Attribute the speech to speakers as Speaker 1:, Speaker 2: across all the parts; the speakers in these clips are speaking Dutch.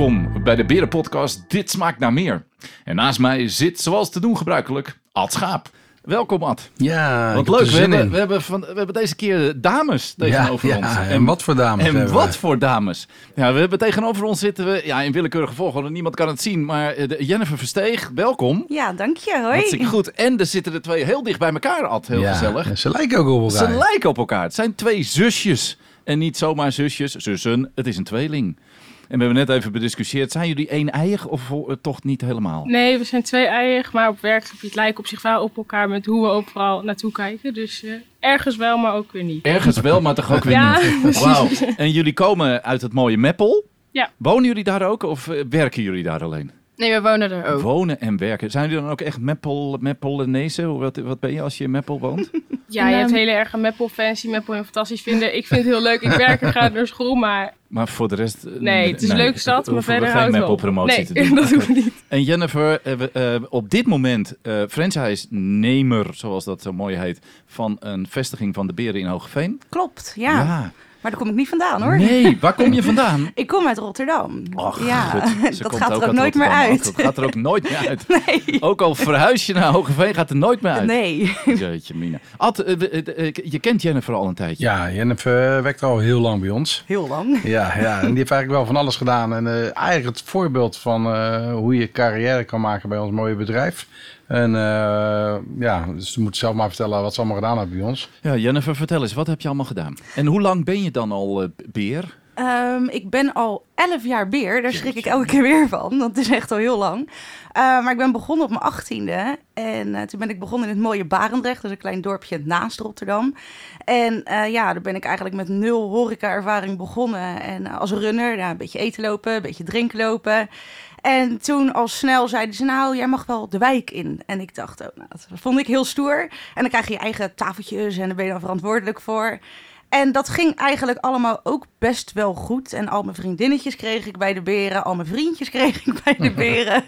Speaker 1: Welkom bij de Berenpodcast Dit Smaakt Naar Meer. En naast mij zit, zoals te doen gebruikelijk, Ad Schaap. Welkom Ad.
Speaker 2: Ja,
Speaker 1: Wat leuk, we hebben,
Speaker 2: in.
Speaker 1: we, hebben van, we hebben deze keer dames tegenover
Speaker 2: ja,
Speaker 1: ons.
Speaker 2: ja, en wat voor dames
Speaker 1: En
Speaker 2: hebben
Speaker 1: wat
Speaker 2: we?
Speaker 1: voor dames. Ja, we hebben tegenover ons zitten we, ja, in willekeurige volgorde, niemand kan het zien, maar eh, de- Jennifer Versteeg, welkom.
Speaker 3: Ja, dank je. Hoi.
Speaker 1: Hartstikke goed. En er zitten de twee heel dicht bij elkaar, Ad. Heel
Speaker 2: ja,
Speaker 1: gezellig.
Speaker 2: Ze lijken ook op elkaar.
Speaker 1: Ze lijken op elkaar. Het zijn twee zusjes. En niet zomaar zusjes, zussen. Het is een tweeling. En we hebben net even bediscussieerd. Zijn jullie één-eiig of eh, toch niet helemaal?
Speaker 4: Nee, we zijn twee eigen, maar op werkgebied lijken op zich wel op elkaar met hoe we overal naartoe kijken. Dus eh, ergens wel, maar ook weer niet.
Speaker 1: Ergens wel, maar toch ook weer
Speaker 4: Ja,
Speaker 1: niet. Wauw. En jullie komen uit het mooie Meppel.
Speaker 4: Ja.
Speaker 1: Wonen jullie daar ook of eh, werken jullie daar alleen?
Speaker 4: Nee, we wonen er ook.
Speaker 1: Wonen en werken. Zijn jullie dan ook echt Meppel, Meppelenese? Wat, wat ben je als je in Meppel woont?
Speaker 4: Ja, je hebt hele erge Meppel-fans die Meppel heel fantastisch vinden. Ik vind het heel leuk. Ik werk er graag naar school, maar
Speaker 1: Maar voor de rest... eh,
Speaker 4: nee, het is een leuke stad, maar verder
Speaker 1: geen
Speaker 4: houdt het wel op.
Speaker 1: Meppel-promotie
Speaker 4: Nee,
Speaker 1: te doen.
Speaker 4: dat hoeft niet.
Speaker 1: En Jennifer, eh, eh, op dit moment eh franchise-nemer, zoals dat zo mooi heet, van een vestiging van de Beren in Hoogeveen.
Speaker 3: Klopt, ja. Maar daar kom ik niet vandaan hoor.
Speaker 1: Nee, waar kom je vandaan?
Speaker 3: Ik kom uit Rotterdam.
Speaker 1: Och,
Speaker 3: ja, dat gaat er ook nooit meer uit.
Speaker 1: Dat gaat er ook nooit meer uit.
Speaker 3: Nee.
Speaker 1: Ook al verhuis je naar Hoogeveen, gaat er nooit meer uit.
Speaker 3: Nee.
Speaker 1: Jeetje mina. Ad, eh, eh, eh, je kent Jennifer al een tijdje.
Speaker 2: Ja, Jennifer werkt al heel lang bij ons.
Speaker 3: Heel lang.
Speaker 2: Ja, ja, en die heeft eigenlijk wel van alles gedaan. En eh, eigenlijk het voorbeeld van eh, hoe je carrière kan maken bij ons mooie bedrijf. En eh, ja, dus ze moet zelf maar vertellen wat ze allemaal gedaan heeft bij ons.
Speaker 1: Ja, Jennifer, vertel eens, wat heb je allemaal gedaan? En hoe lang ben je dan al eh, beer?
Speaker 3: Ehm, ik ben al 11 jaar beer. Daar schrik ik elke keer weer van. Dat is echt al heel lang. Eh, maar ik ben begonnen op mijn achttiende. En eh, toen ben ik begonnen in het mooie Barendrecht. Dat is een klein dorpje naast Rotterdam. En eh, ja, daar ben ik eigenlijk met nul horeca-ervaring begonnen. En als runner, ja, een beetje eten lopen, een beetje drinken lopen. En toen al snel zeiden ze, nou, jij mag wel de wijk in. En ik dacht, oh, nou, dat vond ik heel stoer. En dan krijg je je eigen tafeltjes en daar ben je dan verantwoordelijk voor. En dat ging eigenlijk allemaal ook best wel goed. En al mijn vriendinnetjes kreeg ik bij de beren. Al mijn vriendjes kreeg ik bij de beren.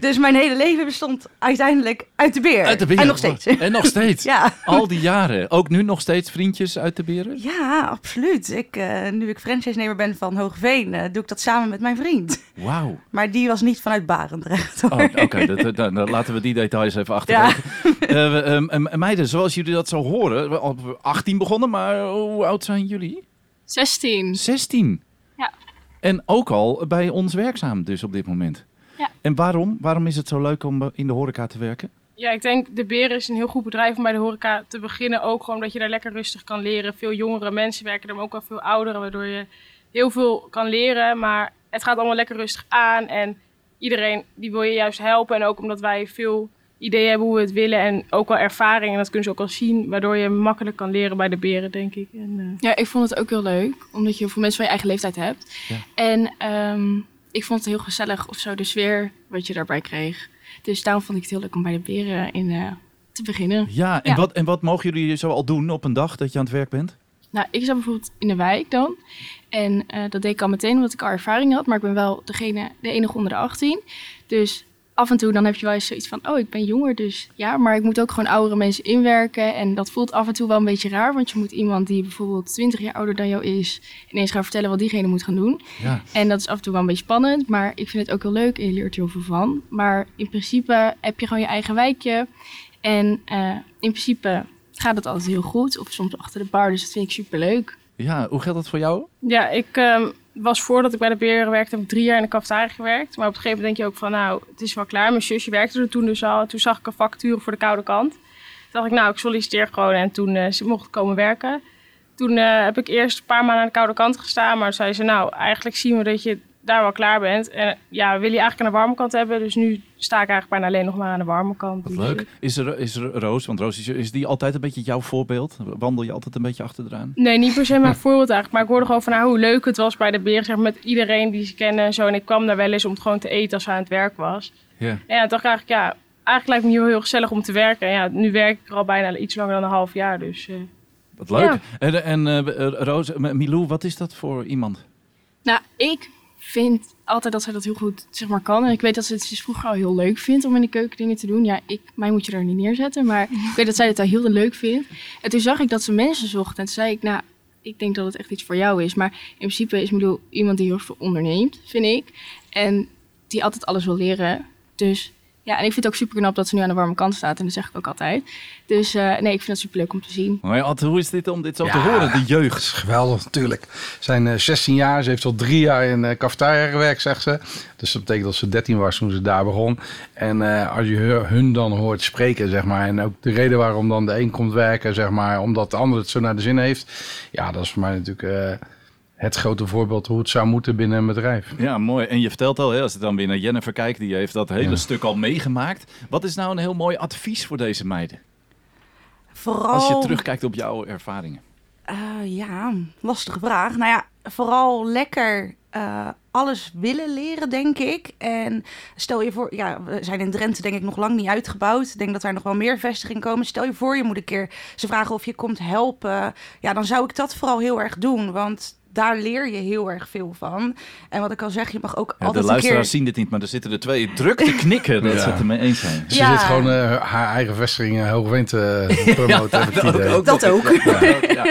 Speaker 3: dus mijn hele leven bestond uiteindelijk uit de beer.
Speaker 1: Uit de.
Speaker 3: En nog steeds.
Speaker 1: En nog steeds.
Speaker 3: Ja.
Speaker 1: Al die jaren. Ook nu nog steeds vriendjes uit de beren?
Speaker 3: Ja, absoluut. Ik, eh, nu ik franchise-nemer ben van Hoogveen, eh, doe ik dat samen met mijn vriend.
Speaker 1: Wauw.
Speaker 3: Maar die was niet vanuit Barendrecht. Hoor.
Speaker 1: Oh, Oké, dan laten we die details even achterwege. Eh, we, ehm, ehm, meiden, zoals jullie dat zo horen, we al 18 begonnen, maar hoe oud zijn jullie?
Speaker 4: 16.
Speaker 1: 16.
Speaker 4: Ja.
Speaker 1: En ook al bij ons werkzaam dus op dit moment.
Speaker 4: Ja.
Speaker 1: En waarom? Waarom is het zo leuk om eh, in de horeca te werken?
Speaker 4: Ja, ik denk de Beren is een heel goed bedrijf om bij de horeca te beginnen. Ook gewoon dat je daar lekker rustig kan leren. Veel jongere mensen werken er, maar ook wel veel ouderen. Waardoor je heel veel kan leren. Maar het gaat allemaal lekker rustig aan. En iedereen die wil je juist helpen. En ook omdat wij veel ideeën hebben hoe we het willen. En ook wel ervaring. En dat kunnen ze ook al zien. Waardoor je makkelijk kan leren bij de Beren, denk ik. En, eh,
Speaker 5: Ja, ik vond het ook heel leuk, omdat je veel mensen van je eigen leeftijd hebt.
Speaker 1: Ja.
Speaker 5: En ehm, ik vond het heel gezellig of zo, de sfeer wat je daarbij kreeg. Dus daarom vond ik het heel leuk om bij de beren in, eh, te beginnen.
Speaker 1: Ja, en,
Speaker 5: Ja.
Speaker 1: Wat, en wat mogen jullie zo al doen op een dag dat je aan het werk bent?
Speaker 5: Nou, ik zat bijvoorbeeld in de wijk dan. En eh, dat deed ik al meteen omdat ik al ervaring had. Maar ik ben wel degene, de enige onder de 18. Dus af en toe dan heb je wel eens zoiets van... oh, ik ben jonger, dus ja. Maar ik moet ook gewoon oudere mensen inwerken. En dat voelt af en toe wel een beetje raar. Want je moet iemand die bijvoorbeeld 20 jaar ouder dan jou is... ineens gaan vertellen wat diegene moet gaan doen.
Speaker 1: Ja.
Speaker 5: En dat is af en toe wel een beetje spannend. Maar ik vind het ook heel leuk en je leert er heel veel van. Maar in principe heb je gewoon je eigen wijkje. En eh, in principe gaat het altijd heel goed. Of soms achter de bar, dus dat vind ik superleuk.
Speaker 1: Ja, hoe geldt dat voor jou?
Speaker 4: Ja, ik ehm, was voordat ik bij de Beren werkte, heb ik drie jaar in de cafetaria gewerkt. Maar op een gegeven moment denk je ook van, nou, het is wel klaar. Mijn zusje werkte er toen dus al. Toen zag ik een vacature voor de koude kant. Toen dacht ik, nou, ik solliciteer gewoon. En toen eh, ze mocht komen werken. Toen eh, heb ik eerst een paar maanden aan de koude kant gestaan. Maar toen zei ze, nou, eigenlijk zien we dat je daar wel klaar bent. En ja, willen je eigenlijk aan de warme kant hebben. Dus nu sta ik eigenlijk bijna alleen nog maar aan de warme kant.
Speaker 1: Wat
Speaker 4: Dus,
Speaker 1: leuk. Is, er, is er Roos, want Roos is, is die altijd een beetje jouw voorbeeld? Wandel je altijd een beetje achteraan?
Speaker 4: Nee, niet per se mijn voorbeeld eigenlijk. Maar ik hoorde gewoon van haar hoe leuk het was bij de beren. Zeg, met iedereen die ze kennen en zo. En ik kwam daar wel eens om het gewoon te eten als ze aan het werk was.
Speaker 1: Ja.
Speaker 4: En ja, dacht ik eigenlijk, ja, eigenlijk lijkt me heel, heel gezellig om te werken. En ja, nu werk ik er al bijna iets langer dan een half jaar. Dus eh,
Speaker 1: Wat leuk.
Speaker 4: Ja.
Speaker 1: En, en eh, Roos, Milou, wat is dat voor iemand?
Speaker 5: Nou, ik vind altijd dat zij dat heel goed zeg maar, kan. En ik weet dat ze het sinds vroeger al heel leuk vindt om in de keuken dingen te doen. Ja, ik, mij moet je er niet neerzetten. Maar ik weet dat zij het al heel leuk vindt. En toen zag ik dat ze mensen zocht. En toen zei ik, nou, ik denk dat het echt iets voor jou is. Maar in principe is Milou iemand die heel veel onderneemt, vind ik. En die altijd alles wil leren. Dus ja, en ik vind het ook super knap dat ze nu aan de warme kant staat. En dat zeg ik ook altijd. Dus eh, nee, ik vind het super leuk om te zien.
Speaker 1: Maar Ad, hoe is dit om dit zo te horen, de
Speaker 2: Dat
Speaker 1: jeugd?
Speaker 2: is geweldig, natuurlijk. Ze zijn eh, 16 jaar, ze heeft al drie jaar in uh, cafetaria gewerkt, zegt ze. Dus dat betekent dat ze 13 was toen ze daar begon. En eh, als je hu- hun dan hoort spreken, zeg maar, en ook de reden waarom dan de een komt werken, zeg maar, omdat de ander het zo naar de zin heeft. Ja, dat is voor mij natuurlijk eh, het grote voorbeeld hoe het zou moeten binnen een bedrijf.
Speaker 1: Ja, mooi. En je vertelt al, hè, als ik dan weer naar Jennifer kijkt, die heeft dat hele
Speaker 2: Ja.
Speaker 1: stuk al meegemaakt. Wat is nou een heel mooi advies voor deze meiden?
Speaker 3: Vooral...
Speaker 1: Als je terugkijkt op jouw ervaringen.
Speaker 3: Eh, ja, lastige vraag. Nou ja, vooral lekker eh, alles willen leren, denk ik. En stel je voor, ja, we zijn in Drenthe denk ik nog lang niet uitgebouwd. Ik denk dat daar nog wel meer vestigingen komen. Stel je voor, je moet een keer ze vragen of je komt helpen. Ja, dan zou ik dat vooral heel erg doen, want daar leer je heel erg veel van. En wat ik al zeg, je mag ook
Speaker 1: Ja, de
Speaker 3: altijd een
Speaker 1: luisteraars
Speaker 3: keer...
Speaker 1: zien dit niet, maar er zitten er twee druk te knikken dat
Speaker 2: Ja.
Speaker 1: ze het ermee eens zijn.
Speaker 2: Ze
Speaker 3: Ja.
Speaker 2: zit gewoon eh, haar eigen vestiging uh, Hoogwind te promoten.
Speaker 3: Dat ook.
Speaker 1: Ja.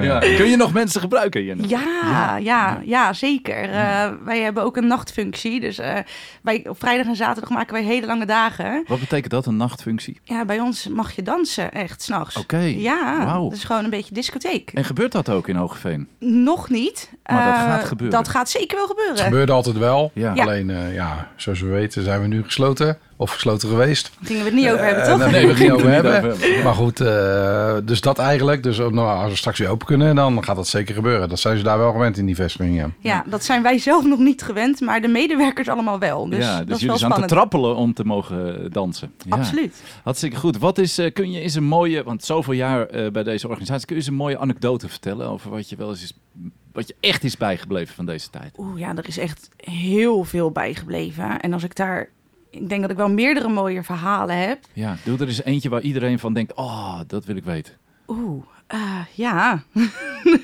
Speaker 1: Ja. Kun je nog mensen gebruiken, Jennifer?
Speaker 3: Ja, ja, ja, zeker. Eh, wij hebben ook een nachtfunctie. Dus eh, wij, op vrijdag en zaterdag maken wij hele lange dagen.
Speaker 1: Wat betekent dat, een nachtfunctie?
Speaker 3: Ja, bij ons mag je dansen, echt, s'nachts.
Speaker 1: Oké,
Speaker 3: Ja,
Speaker 1: wauw.
Speaker 3: dat is gewoon een beetje discotheek.
Speaker 1: En gebeurt dat ook in Hogeveen?
Speaker 3: Nog niet.
Speaker 1: Maar dat
Speaker 3: Eh,
Speaker 1: gaat gebeuren.
Speaker 3: Dat gaat zeker wel
Speaker 2: Het
Speaker 3: gebeuren.
Speaker 2: gebeurde altijd wel.
Speaker 1: Ja.
Speaker 2: Alleen, eh, ja, zoals we weten zijn we nu gesloten. Of gesloten geweest.
Speaker 3: Gingen we het niet over hebben,
Speaker 2: Eh,
Speaker 3: toch?
Speaker 2: nee, we gingen
Speaker 1: het
Speaker 2: over
Speaker 1: niet
Speaker 2: hebben.
Speaker 1: over hebben.
Speaker 2: Maar goed, eh, dus dat eigenlijk. Dus nou, als we straks weer open kunnen, dan gaat dat zeker gebeuren. Dat zijn ze daar wel gewend in die vestiging. Ja.
Speaker 3: Ja, dat zijn wij zelf nog niet gewend, maar de medewerkers allemaal wel. Dus,
Speaker 1: ja,
Speaker 3: dat
Speaker 1: dus
Speaker 3: is
Speaker 1: jullie
Speaker 3: wel
Speaker 1: zijn aan te trappelen om te mogen dansen. Ja.
Speaker 3: Absoluut.
Speaker 1: Hartstikke goed. Wat is, kun je eens een mooie, want zoveel jaar eh, bij deze organisatie, kun je eens een mooie anekdote vertellen over wat je wel eens is, wat je echt is bijgebleven van deze tijd?
Speaker 3: Oeh, ja, er is echt heel veel bijgebleven. En als ik daar... Ik denk dat ik wel meerdere mooie verhalen heb.
Speaker 1: Ja, doe er eens eentje waar iedereen van denkt, oh, dat wil ik weten.
Speaker 3: Oeh, eh, ja.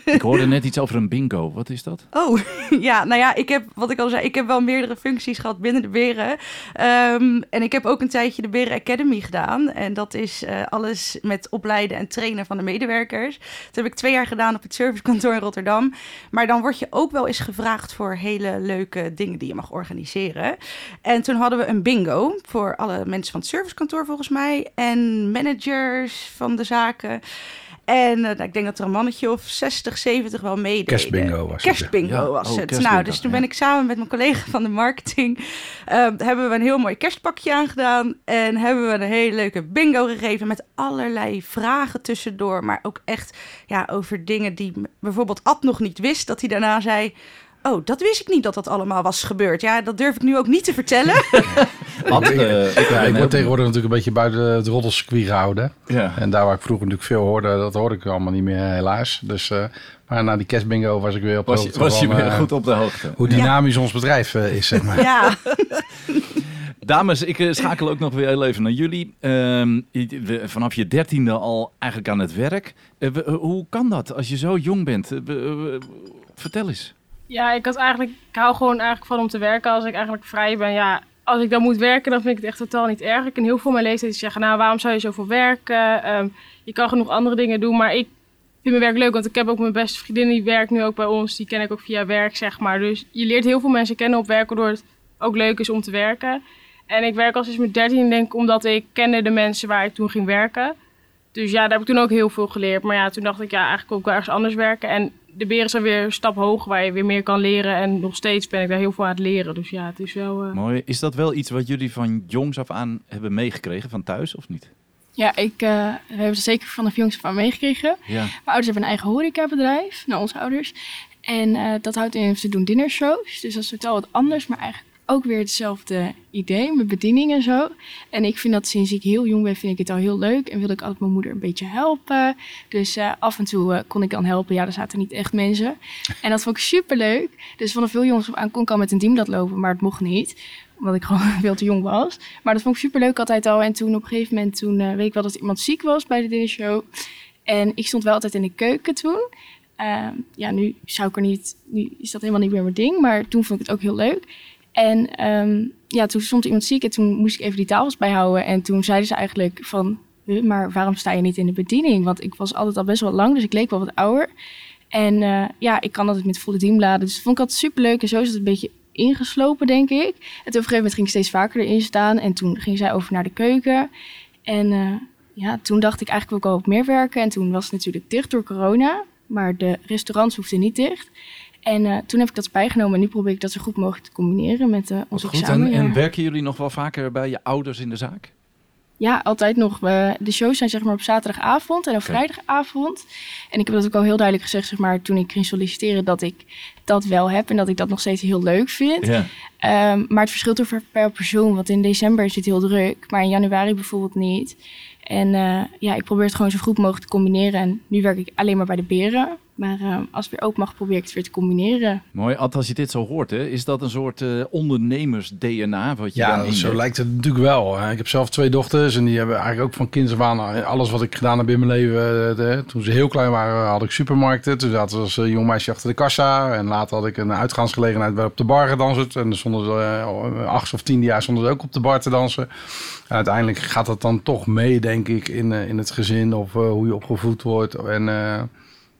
Speaker 1: Ik hoorde net iets over een bingo. Wat is dat?
Speaker 3: Oh, ja, nou ja, ik heb, wat ik al zei, ik heb wel meerdere functies gehad binnen de Beren. Ehm, en ik heb ook een tijdje de Beren Academy gedaan. En dat is eh, alles met opleiden en trainen van de medewerkers. Dat heb ik twee jaar gedaan op het servicekantoor in Rotterdam. Maar dan word je ook wel eens gevraagd voor hele leuke dingen die je mag organiseren. En toen hadden we een bingo voor alle mensen van het servicekantoor volgens mij. En managers van de zaken. En eh, nou, ik denk dat er een mannetje of 60, 70 wel meededen.
Speaker 2: Kerstbingo was het,
Speaker 3: Kerstbingo
Speaker 1: ja.
Speaker 3: was
Speaker 1: Oh,
Speaker 3: het.
Speaker 1: kerstbingo,
Speaker 3: Nou, dus toen ben ik samen met mijn collega van de marketing... eh, hebben we een heel mooi kerstpakje aangedaan. En hebben we een hele leuke bingo gegeven... met allerlei vragen tussendoor. Maar ook echt ja, over dingen die bijvoorbeeld Ad nog niet wist. Dat hij daarna zei... Oh, dat wist ik niet dat dat allemaal was gebeurd. Ja, dat durf ik nu ook niet te vertellen.
Speaker 1: Eh, ik
Speaker 2: Ja,
Speaker 1: ben
Speaker 2: ik word tegenwoordig natuurlijk een beetje buiten het roddelcircuit gehouden.
Speaker 1: Ja.
Speaker 2: En daar waar ik vroeger natuurlijk veel hoorde, dat hoorde ik allemaal niet meer helaas. Dus, eh, maar na die kerstbingo was ik weer op de
Speaker 1: Was je,
Speaker 2: hoogte
Speaker 1: was je
Speaker 2: van,
Speaker 1: weer
Speaker 2: eh,
Speaker 1: goed op de hoogte?
Speaker 2: hoe dynamisch ons bedrijf eh, is, zeg maar.
Speaker 3: ja.
Speaker 1: Dames, ik eh, schakel ook nog weer heel even naar jullie. Ehm, vanaf je dertiende al eigenlijk aan het werk. Eh, we- eh, hoe kan dat als je zo jong bent? Eh, vertel eens.
Speaker 4: Ja, ik had eigenlijk, ik hou gewoon eigenlijk van om te werken als ik eigenlijk vrij ben. Ja, als ik dan moet werken, dan vind ik het echt totaal niet erg. Ik ken heel veel mijn leeftijd zeggen, nou, waarom zou je zoveel werken? Ehm, je kan genoeg andere dingen doen, maar ik vind mijn werk leuk, want ik heb ook mijn beste vriendin die werkt nu ook bij ons. Die ken ik ook via werk, zeg maar. Dus je leert heel veel mensen kennen op werk, waardoor het ook leuk is om te werken. En ik werk al sinds mijn 13, denk ik, omdat ik kende de mensen waar ik toen ging werken. Dus ja, daar heb ik toen ook heel veel geleerd. Maar ja, toen dacht ik, ja, eigenlijk ik wel ergens anders werken. En de beren zijn weer een stap hoger, waar je weer meer kan leren. En nog steeds ben ik daar heel veel aan het leren. Dus ja, het is wel... eh,
Speaker 1: Mooi. Is dat wel iets wat jullie van jongs af aan hebben meegekregen, van thuis of niet?
Speaker 5: Ja, ik, eh, we hebben het zeker vanaf jongs af aan meegekregen.
Speaker 1: Ja.
Speaker 5: Mijn ouders hebben een eigen horecabedrijf, nou onze ouders. En eh, dat houdt in, ze doen dinnershows. Dus dat is totaal wat anders, maar eigenlijk ook weer hetzelfde idee met bediening en zo. En ik vind dat sinds ik heel jong ben, vind ik het al heel leuk. En wilde ik altijd mijn moeder een beetje helpen. Dus eh, af en toe eh, kon ik dan helpen. Ja, er zaten niet echt mensen. En dat vond ik super leuk. Dus vanaf veel jongens aan kon ik al met een teamblad lopen, maar het mocht niet omdat ik gewoon veel te jong was. Maar dat vond ik super leuk altijd al. En toen op een gegeven moment, toen eh, weet ik wel dat iemand ziek was bij de dinnershow. En ik stond wel altijd in de keuken toen. Ehm, ja, nu zou ik er niet, nu is dat helemaal niet meer mijn ding. Maar toen vond ik het ook heel leuk. En ehm, ja, toen stond iemand ziek en toen moest ik even die tafels bijhouden. En toen zeiden ze eigenlijk van, "Huh, maar waarom sta je niet in de bediening? Want ik was altijd al best wel lang, dus ik leek wel wat ouder. En uh, ja, ik kan altijd met volle dienbladen. Dus dat vond ik altijd superleuk. En zo is het een beetje ingeslopen, denk ik. En toen op een gegeven moment ging ik steeds vaker erin staan. En toen ging zij over naar de keuken. En uh, ja, toen dacht ik eigenlijk wil ik al op meer werken. En toen was het natuurlijk dicht door corona. Maar de restaurants hoefden niet dicht. En uh, toen heb ik dat bijgenomen. En nu probeer ik dat zo goed mogelijk te combineren met uh, onze
Speaker 1: goed. En, en, werken jullie nog wel vaker bij je ouders in de zaak?
Speaker 5: Ja, altijd nog. De shows zijn zeg maar op zaterdagavond en op okay. vrijdagavond. En ik heb dat ook al heel duidelijk gezegd, zeg maar, toen ik ging solliciteren, dat ik dat wel heb en dat ik dat nog steeds heel leuk vind.
Speaker 1: Ja.
Speaker 5: Um, maar het verschilt er per persoon, want in december is het heel druk, maar in januari bijvoorbeeld niet. En uh, ja, ik probeer het gewoon zo goed mogelijk te combineren. En nu werk ik alleen maar bij de beren. Maar uh, als het weer open mag, probeer ik het weer te combineren.
Speaker 1: Mooi. Als je dit zo hoort, hè, is dat een soort uh, ondernemers-DNA? Wat je
Speaker 2: ja, zo lijkt het natuurlijk wel. Ik heb zelf twee dochters en die hebben eigenlijk ook van kinds af aan alles wat ik gedaan heb in mijn leven. De, toen ze heel klein waren, had ik supermarkten. Toen zat als uh, jong meisje achter de kassa. En later had ik een uitgaansgelegenheid bij op de bar gedanst. En stonden ze acht of tien jaar stonden ze ook op de bar te dansen. En uiteindelijk gaat dat dan toch mee, denk ik, in, in het gezin of hoe je opgevoed wordt. En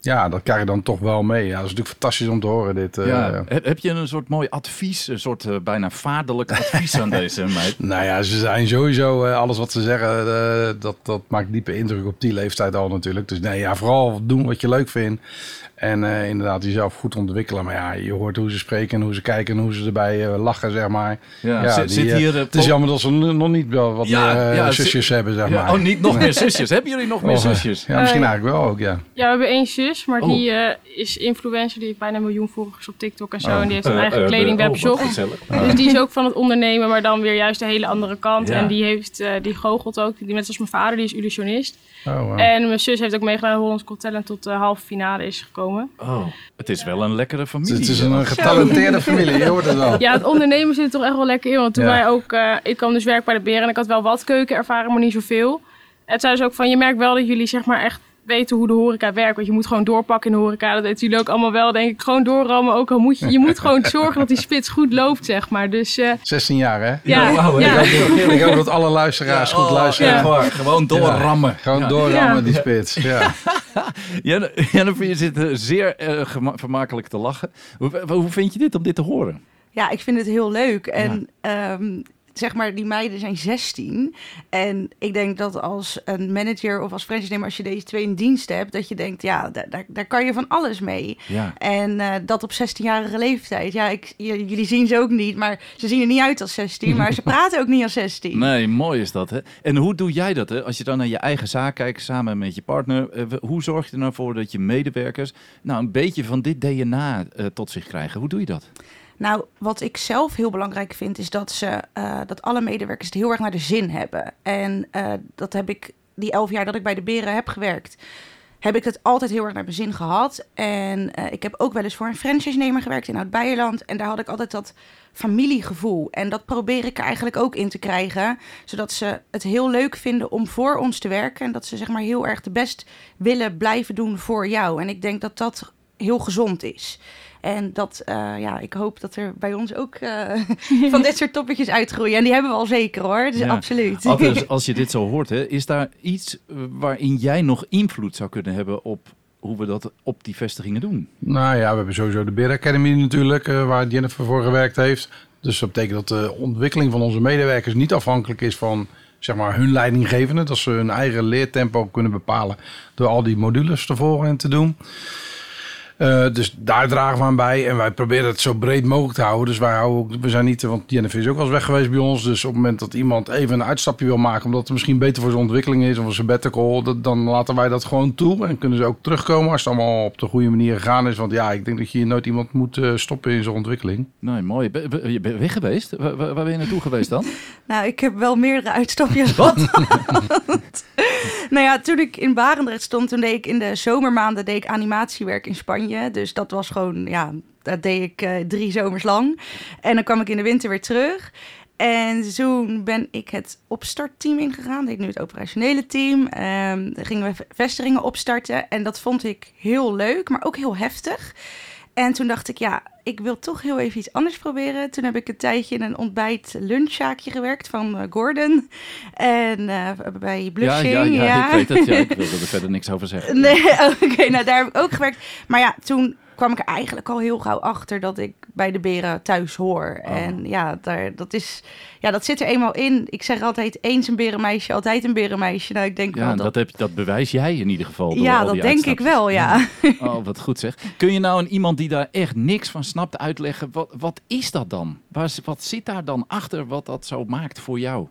Speaker 2: ja, dat krijg je dan toch wel mee. Ja, dat is natuurlijk fantastisch om te horen. Dit,
Speaker 1: ja. uh, heb je een soort mooi advies, een soort uh, bijna vaderlijk advies aan deze meid?
Speaker 2: Nou ja, ze zijn sowieso, uh, alles wat ze zeggen, dat, dat maakt diepe indruk op die leeftijd al natuurlijk. Dus nee, ja, vooral doen wat je leuk vindt. En uh, inderdaad jezelf goed ontwikkelen. Maar ja, je hoort hoe ze spreken en hoe ze kijken en hoe ze erbij uh, lachen, zeg maar.
Speaker 1: Ja, ja zit, die, zit hier, uh,
Speaker 2: het is jammer dat ze nog niet wel wat ja, meer ja, zusjes hebben, zeg maar.
Speaker 1: Oh, niet nog meer zusjes. hebben jullie nog meer zusjes?
Speaker 2: Ja, misschien eigenlijk wel ook, ja.
Speaker 4: Ja, we hebben één zus, maar oh. die is influencer. Die heeft bijna een miljoen volgers op TikTok en zo. Oh. En die heeft een eigen kledingwebshop. Oh, dus die is ook van het ondernemen, maar dan weer juist de hele andere kant. En die heeft, die goochelt ook. Die, net als mijn vader, die is illusionist.
Speaker 2: Oh, wow.
Speaker 4: En mijn zus heeft ook meegedaan Hollands Got Talent tot de halve finale is gekomen.
Speaker 1: Oh, het is wel een lekkere familie.
Speaker 2: Het is een getalenteerde familie, je hoort het wel.
Speaker 4: Ja, het ondernemen zit er toch echt wel lekker in. Want toen ja. wij ook, uh, ik kwam dus werk bij de Beren en ik had wel wat keukenervaring, maar niet zoveel. Het zei dus ook van, je merkt wel dat jullie zeg maar echt weten hoe de horeca werkt. Want je moet gewoon doorpakken in de horeca. Dat weten jullie ook allemaal wel, denk ik. Gewoon doorrammen. Ook al moet je, je moet gewoon zorgen dat die spits goed loopt, zeg maar. Dus, uh,
Speaker 2: 16 jaar, hè?
Speaker 4: Ja. ja,
Speaker 2: wow, ja. Ik, hoop, dat alle luisteraars ja, goed oh, luisteren.
Speaker 1: Ja. Gewoon doorrammen.
Speaker 2: gewoon doorrammen, die spits. Ja.
Speaker 1: Jennifer, je zit zeer uh, vermakelijk te lachen. Hoe, hoe vind je dit om dit te horen?
Speaker 3: Ja, ik vind het heel leuk. En um, zeg maar, die meiden zijn 16. En ik denk dat als een manager of als franchise als je deze twee in dienst hebt, dat je denkt, ja, daar, daar kan je van alles mee.
Speaker 1: Ja.
Speaker 3: En uh, dat op 16-jarige leeftijd. Ja, ik, jullie zien ze ook niet, maar ze zien er niet uit als 16, maar ze praten ook niet als 16.
Speaker 1: Nee, mooi is dat, hè? En hoe doe jij dat, hè? Als je dan naar je eigen zaak kijkt, samen met je partner, uh, hoe zorg je er nou voor dat je medewerkers nou een beetje van dit DNA uh, tot zich krijgen? Hoe doe je dat?
Speaker 3: Nou, wat ik zelf heel belangrijk vind, is dat, ze, uh, dat alle medewerkers het heel erg naar de zin hebben. En uh, dat heb ik die elf jaar dat ik bij de Beren heb gewerkt, heb ik het altijd heel erg naar mijn zin gehad. En uh, ik heb ook wel eens voor een franchise-nemer gewerkt in Oud-Beierland. En daar had ik altijd dat familiegevoel. En dat probeer ik er eigenlijk ook in te krijgen. Zodat ze het heel leuk vinden om voor ons te werken. En dat ze zeg maar heel erg de best willen blijven doen voor jou. En ik denk dat dat heel gezond is. En dat, uh, ja, ik hoop dat er bij ons ook uh, van dit soort toppetjes uitgroeien. En die hebben we al zeker hoor, dus ja. absoluut.
Speaker 1: Als je dit zo hoort, hè, is daar iets waarin jij nog invloed zou kunnen hebben op hoe we dat op die vestigingen doen?
Speaker 2: Nou ja, we hebben sowieso de Beer Academy natuurlijk, uh, waar Jennifer voor gewerkt heeft. Dus dat betekent dat de ontwikkeling van onze medewerkers niet afhankelijk is van zeg maar, hun leidinggevende. Dat ze hun eigen leertempo kunnen bepalen door al die modules te volgen en te doen. Uh, dus daar dragen we aan bij. En wij proberen het zo breed mogelijk te houden. Dus wij houden ook, we zijn niet, want Jennifer is ook wel eens weg geweest bij ons. Dus op het moment dat iemand even een uitstapje wil maken, omdat het misschien beter voor zijn ontwikkeling is of een sabbatical, dat, dan laten wij dat gewoon toe. En kunnen ze ook terugkomen als het allemaal op de goede manier gegaan is. Want ja, ik denk dat je nooit iemand moet uh, stoppen in zijn ontwikkeling.
Speaker 1: Nee, mooi. Ben, je bent weg geweest? Waar, waar, ben je naartoe geweest dan?
Speaker 3: nou, ik heb wel meerdere uitstapjes
Speaker 1: Wat?
Speaker 3: nou ja, toen ik in Barendrecht stond, toen deed ik in de zomermaanden deed ik animatiewerk in Spanje. Dus dat was gewoon, ja, dat deed ik uh, drie zomers lang. En dan kwam ik in de winter weer terug. En toen ben ik het opstartteam ingegaan. Deed nu het operationele team. Um, gingen we vestigingen opstarten. En dat vond ik heel leuk, maar ook heel heftig. En toen dacht ik, ja, ik wil toch heel even iets anders proberen. Toen heb ik een tijdje in een ontbijt-lunchzaakje gewerkt van eh, Gordon. En eh, bij
Speaker 1: Ja,
Speaker 3: Blushing.
Speaker 1: ja, ja, ik weet het. Ja, ik wilde er verder niks over zeggen.
Speaker 3: Nee, oké, nou daar heb ik ook gewerkt. Maar ja, toen kwam ik er eigenlijk al heel gauw achter dat ik bij de beren thuis hoor.
Speaker 1: Oh.
Speaker 3: En ja, daar, dat, is, ja, dat zit er eenmaal in. Ik zeg altijd eens een berenmeisje, altijd een berenmeisje. Nou, ik denk
Speaker 1: Ja,
Speaker 3: wel
Speaker 1: dat,
Speaker 3: dat...
Speaker 1: heb, dat bewijs jij in ieder geval.
Speaker 3: Ja, dat denk ik wel, ja.
Speaker 1: Oh, wat goed zeg. Kun je nou aan iemand die daar echt niks van snapt uitleggen, wat, wat is dat dan? Waar, wat zit daar dan achter wat dat zo maakt voor jou?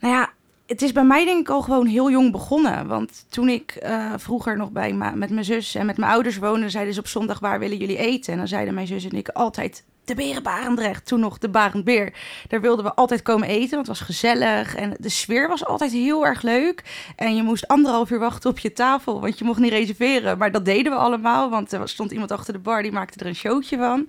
Speaker 3: Nou ja, het is bij mij denk ik al gewoon heel jong begonnen. Want toen ik eh, vroeger nog bij met mijn zus en met mijn ouders woonde, zeiden ze op zondag waar willen jullie eten? En dan zeiden mijn zus en ik altijd de Berenbarendrecht, toen nog de Barendbeer. Daar wilden we altijd komen eten, want het was gezellig en de sfeer was altijd heel erg leuk. En je moest anderhalf uur wachten op je tafel, want je mocht niet reserveren. Maar dat deden we allemaal, want er stond iemand achter de bar die maakte er een showtje van.